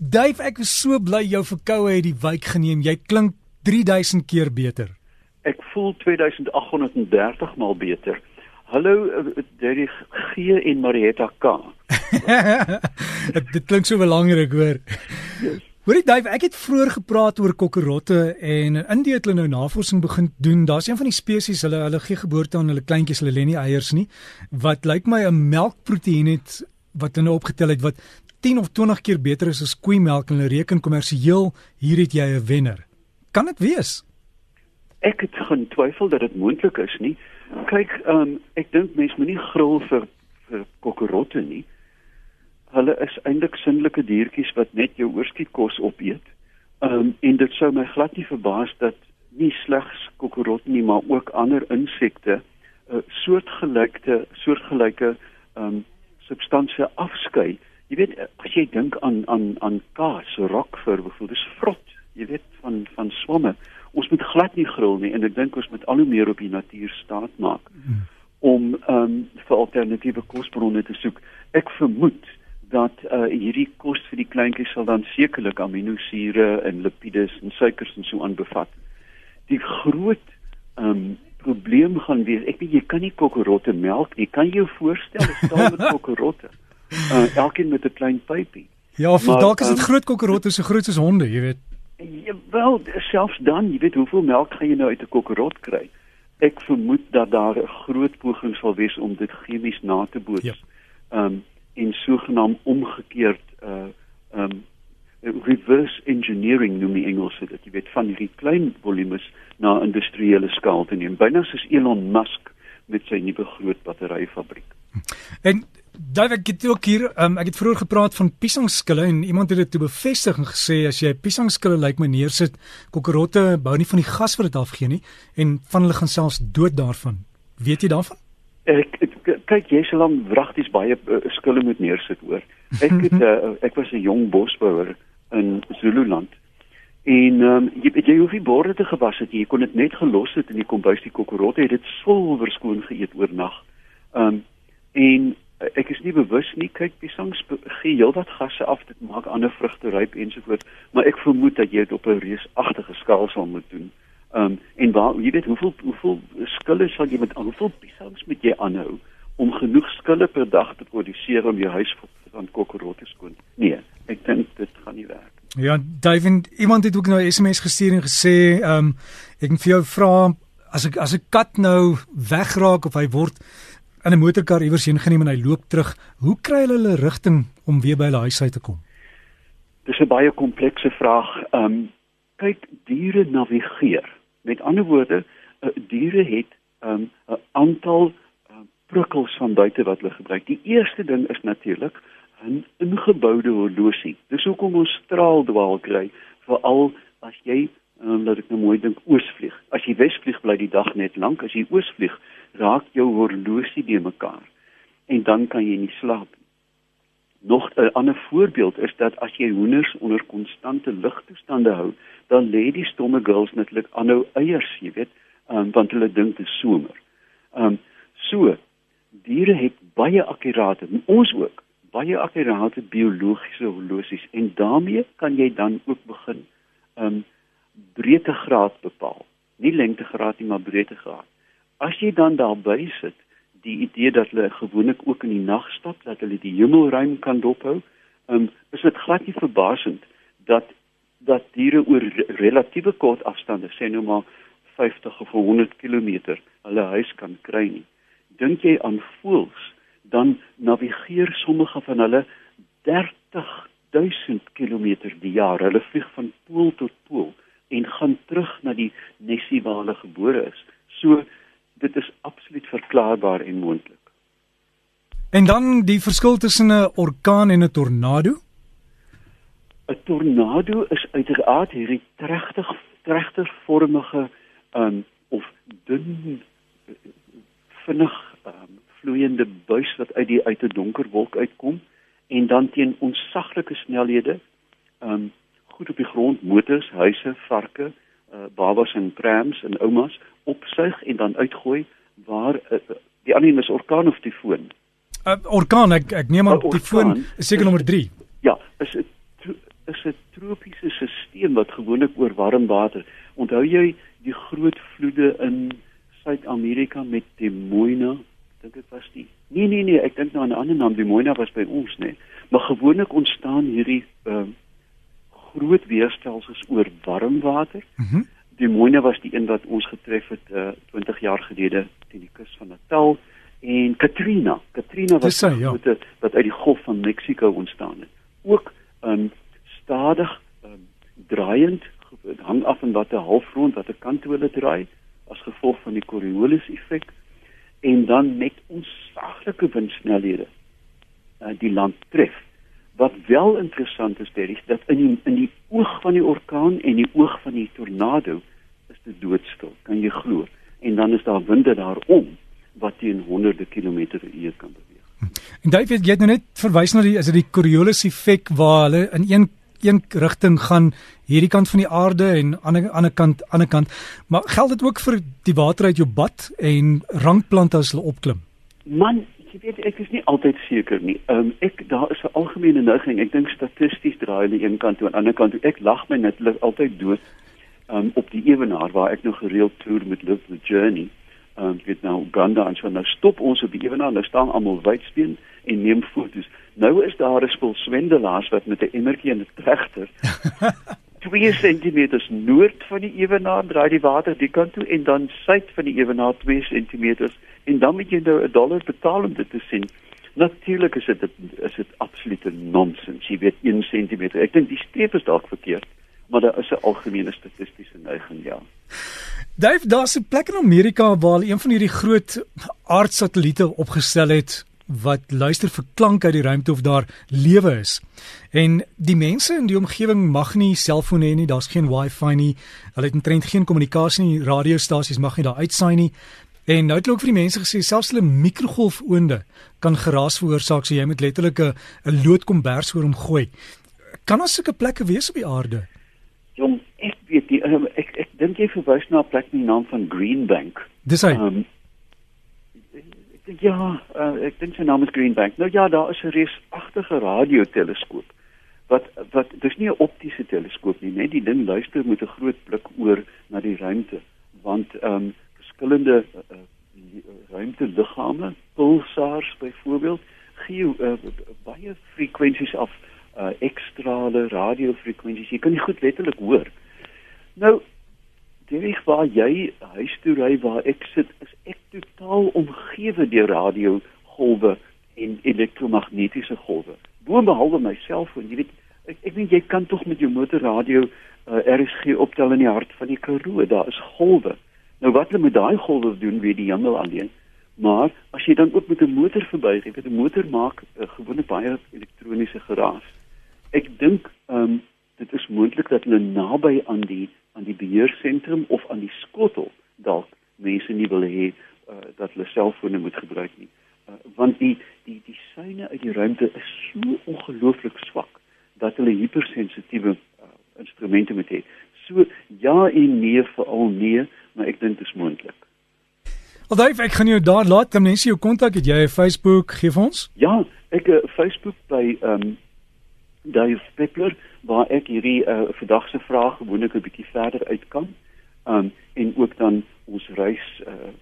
Dave, ek is so bly jou verkoue het die wyk geneem. Jy klink 3000 keer beter. Ek voel 2830 maal beter. Hallo, eh, Derry G en Marietta K. dit, dit klink so belangrik, hoor. Yes. Hoorie Dave, ek het vroeër gepraat oor kokkerotte en in Indië het hulle nou navorsing begin doen. Daar's een van die spesies, hulle hulle gee geboorte aan hulle kleintjies, hulle lê nie eiers nie, wat lyk my 'n melkproteïen het wat hulle opgetel het wat 10 of 20 keer beter is as koeimelk en hulle reken kommersieel hier het jy 'n wenner. Kan dit wees? Ek het geen twyfel dat dit moontlik is nie. Kyk, um, ek dink mense moenie gril vir vir kokkerotte nie. Hulle is eintlik sinnelike diertjies wat net jou oorskietkos opeet. Um, en dit sou my glad nie verbaas dat nie slegs kokkerotte nie, maar ook ander insekte 'n uh, soortgelyke soortgelyke ehm um, substansie afskei jy weet as jy dink aan aan aan kaas, rockfur, byvoorbeeld, dis vrot, jy weet van van swamme. Ons moet glad nie gril nie en ek dink ons moet al hoe meer op die natuur staat maak hmm. om ehm um, vir alternatiewe kosbronne te soek. Ek vermoed dat uh, hierdie kos vir die kleintjies sal dan sekerlik aminosure en lipides en suikers en so aan bevat. Die groot ehm um, probleem gaan wees, ek weet jy kan nie kokkerotte melk nie. Kan jy jou voorstel staan met kokkerotte? Uh, elkeen met 'n klein pypie. Ja, vir dalk is dit um, groot kokkerotte so groot soos honde, jy weet. Ja, wel, selfs dan, jy weet hoeveel melk gaan jy nou uit 'n kokkerot kry? Ek vermoed dat daar 'n groot poging sal wees om dit chemies na te boots. Ja. Ehm um, en sogenaamd omgekeerd uh ehm um, reverse engineering noem die Engelse dit jy weet van hierdie klein volumes na industriële skaal te neem byna soos Elon Musk met sy nuwe groot batteryfabriek. En Daai ek het ook hier um, ek het vroeër gepraat van piesangskille en iemand het dit toe bevestig en gesê as jy piesangskille lyk like my neersit, kokkerotte bou nie van die gas vir dit afgee nie en van hulle gaan selfs dood daarvan. Weet jy daarvan? Ek, ek kyk jy sal dan wragties baie uh, skille moet neersit hoor. Ek het uh, ek was 'n jong bosbouer in Zululand. En ehm um, jy jy hoef nie borde te gewas het jy kon dit net gelos het in die kombuis die kokkerotte het dit silwer skoon geëet oornag. Ehm um, en ek is nie bewus nie kyk piesangs gee heelwat gasse af dit maak ander vrugte ryp ensovoorts maar ek vermoed dat jy dit op 'n reusagtige skaal sal moet doen. Um, en waar jy weet hoeveel hoeveel skille sal jy met hoeveel piesangs moet jy aanhou om genoeg skille per dag te produseer om jou huis van kokkerotte skoon. Nee, ek dink dit gaan nie werk. Ja, David, iemand het ook nou SMS gestuur en gesê ehm um, ek wil vir jou vra as ek as 'n kat nou wegraak of hy word in 'n motorkar iewers heen geneem en hy loop terug. Hoe kry hulle hulle rigting om weer by hulle huis uit te kom? Dis 'n baie komplekse vraag. Ehm um, kyk, diere navigeer. Met ander woorde, uh, diere het ehm, 'n um, aantal uh, prikkels van buite wat hulle gebruik. Die eerste ding is natuurlik 'n ingeboude horlosie. Dis hoekom ons straaldwaal kry, veral as jy um, laat ek nou mooi dink oosvlieg. As jy wesvlieg bly die dag net lank, as jy oosvlieg raak jou horlosie die mekaar en dan kan jy nie slaap nie. Nog 'n ander voorbeeld is dat as jy hoenders onder konstante ligtoestande hou, dan lê die stomme girls netlik aanhou eiers, jy weet, um, want hulle dink dit is somer. Ehm um, so diere het baie akkurate, ons ook, baie akkurate biologiese horlosies en daarmee kan jy dan ook begin ehm um, breedtegraad bepaal. Nie lengtegraad nie, maar breedtegraad. As jy dan daarby sit, die idee dat hulle gewoonlik ook in die nag stap, dat hulle die hemelruim kan dophou, um, is dit glad nie verbasend dat dat diere oor relatiewe kort afstande, sê nou maar 50 of 100 km, hulle huis kan kry nie. Dink jy aan voëls, dan navigeer sommige van hulle 30000 km die jaar. Hulle vlieg van pool tot pool en gaan terug na die nesie waar hulle gebore is. So dit is absoluut verklaarbaar en moontlik. En dan die verskil tussen 'n orkaan en 'n tornado? 'n Tornado is uiteraard hierdie tregtig tregtervormige um of dun vinnig um vloeiende buis wat uit die uit 'n donker wolk uitkom en dan teen onsaglike snelhede um goed op die grond motors, huise, varke, uh, babas en prams en oumas opsuig en dan uitgooi waar uh, die ander is orkaan of tifoon. Uh, orkaan ek ek neem aan uh, tifoon is seker nommer 3. Ja, is 'n tropiese stelsel wat gewoonlik oor warm water. Onthou jy die groot vloede in Suid-Amerika met die Moina? Dink dit was die. Nee nee nee, ek dink nou aan 'n ander naam, die Moina was by ons, nee. Maar gewoonlik ontstaan hierdie uh, groot weerstelsels oor warm water. Mm die Moina was die een wat ons getref het uh, eh, 20 jaar gelede teen die kus van Natal en Katrina. Katrina was sy, ja. wat, wat uit die golf van Mexiko ontstaan het. Ook um stadig um draaiend hang af van watter halfrond watter kant toe hulle draai as gevolg van die Coriolis effek en dan met onsaglike windsnelhede uh, die land tref. Wat wel interessant is, dit is dat in die, in die oog van die orkaan en die oog van die tornado is dit doodstil, kan jy glo. En dan is daar winde daarom wat teen honderde kilometer per uur kan beweeg. En David, jy het nou net verwys na die is dit die Coriolis effek waar hulle in een een rigting gaan hierdie kant van die aarde en 'n ander kant ander kant. Maar geld dit ook vir die water uit jou bad en rankplante as hulle opklim? Man, jy weet ek is nie altyd seker nie. Ehm um, ek daar is 'n algemene neiging. Ek dink statisties draai hulle een kant toe en aan die ander kant toe. Ek lag my net altyd dood um, op die ewenaar waar ek nog gereeld toer met Live the Journey. Ehm um, weet nou Uganda en so nou stop ons op die ewenaar. Nou staan almal wydsteen en neem foto's. Nou is daar 'n spul swendelaars wat met 'n emmertjie en 'n trechter 2 cm noord van die ewenaar draai die water die kant toe en dan suid van die ewenaar 2 cm en dan moet jy nou 'n dollar betaal om dit te sien. Natuurlik is dit is dit absolute nonsens. Jy weet 1 cm. Ek dink die streep is dalk verkeerd, maar daar is 'n algemene statistiese neiging ja. Dave, daar's 'n plek in Amerika waar een van hierdie groot aardsatelliete opgestel het wat luister vir klank uit die ruimte of daar lewe is. En die mense in die omgewing mag nie selfone hê nie, daar's geen wifi nie. Hulle het intrent geen kommunikasie nie, radiostasies mag nie daar uitsaai nie. En nou het hulle ook vir die mense gesê selfs hulle mikrogolfoonde kan geraas veroorsaak, so jy moet letterlik 'n loodkombers oor hom gooi. Kan daar sulke plekke wees op die aarde? Jong, ek weet nie, um, ek ek dink jy verwys na 'n plek met die naam van Greenbank. Dis hy. Um, Ja, uh, ek dink sy naam is Greenbank. Nou ja, daar is 'n reusagtige radioteleskoop. Wat wat dis nie 'n optiese teleskoop nie, net die ding luister met 'n groot blik oor na die ruimte, want ehm um, verskillende uh, ruimteliggame, pulsars byvoorbeeld, gee uh, baie frekwensies af, uh, ekstrale radiofrekwensies. Jy kan dit goed letterlik hoor. Nou Dirk waar jy huis toe ry waar ek sit, is ek totaal omgewe deur radiogolwe en elektromagnetiese golwe. Boonbehalwe my selfoon, jy weet, ek ek weet jy kan tog met jou motorradio uh, RSG optel in die hart van die Karoo, daar is golwe. Nou wat hulle met daai golwe doen, weet die hemel alleen. Maar as jy dan ook met 'n motor verbygaan, weet 'n motor maak uh, gewoonlik baie elektroniese geraas. Ek dink ehm um, dit is moontlik dat hulle naby aan die aan die beheersentrum of aan die skottel dalk mense nie wil hê uh, dat hulle selfone moet gebruik nie. Uh, want die die die syne uit die ruimte is so ongelooflik swak dat hulle hipersensitiewe uh, instrumente moet hê. So ja en nee veral nee, maar ek dink dit is moontlik. Alhoewel ek kan jou daar laat, kan mense jou kontak, het jy 'n Facebook, gee vir ons? Ja, ek uh, Facebook by ehm um, Dave Peppler waar ek hierdie uh, verdagse vrae gewoonlik 'n bietjie verder uit kan. Um en ook dan ons reis uh,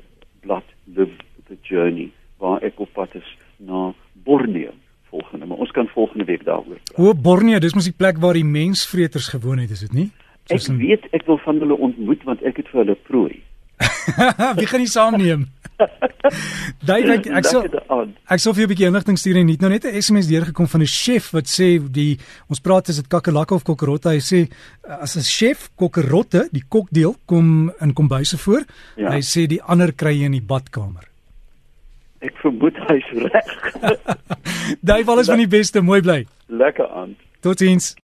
blad Live the Journey waar ek op pad is na Borneo volgende, maar ons kan volgende week daaroor praat. O Borneo, dis mos die plek waar die mensvreters gewoon het, is dit nie? Soos ek weet ek wil van hulle ontmoet want ek het vir hulle prooi. Wie gaan nie saamneem? Daai ek ek sou ek sou vir 'n bietjie inligting stuur en nie nou net 'n SMS deurgekom van 'n chef wat sê die ons praat is dit kakerlakke of kokkerotte hy sê as 'n chef kokkerotte die kokdeel kom in kombuise voor. Ja. hy sê die ander kry jy in die badkamer. Ek vermoed hy's reg. Daai val is van die beste. Mooi bly. Lekker aan. Totsiens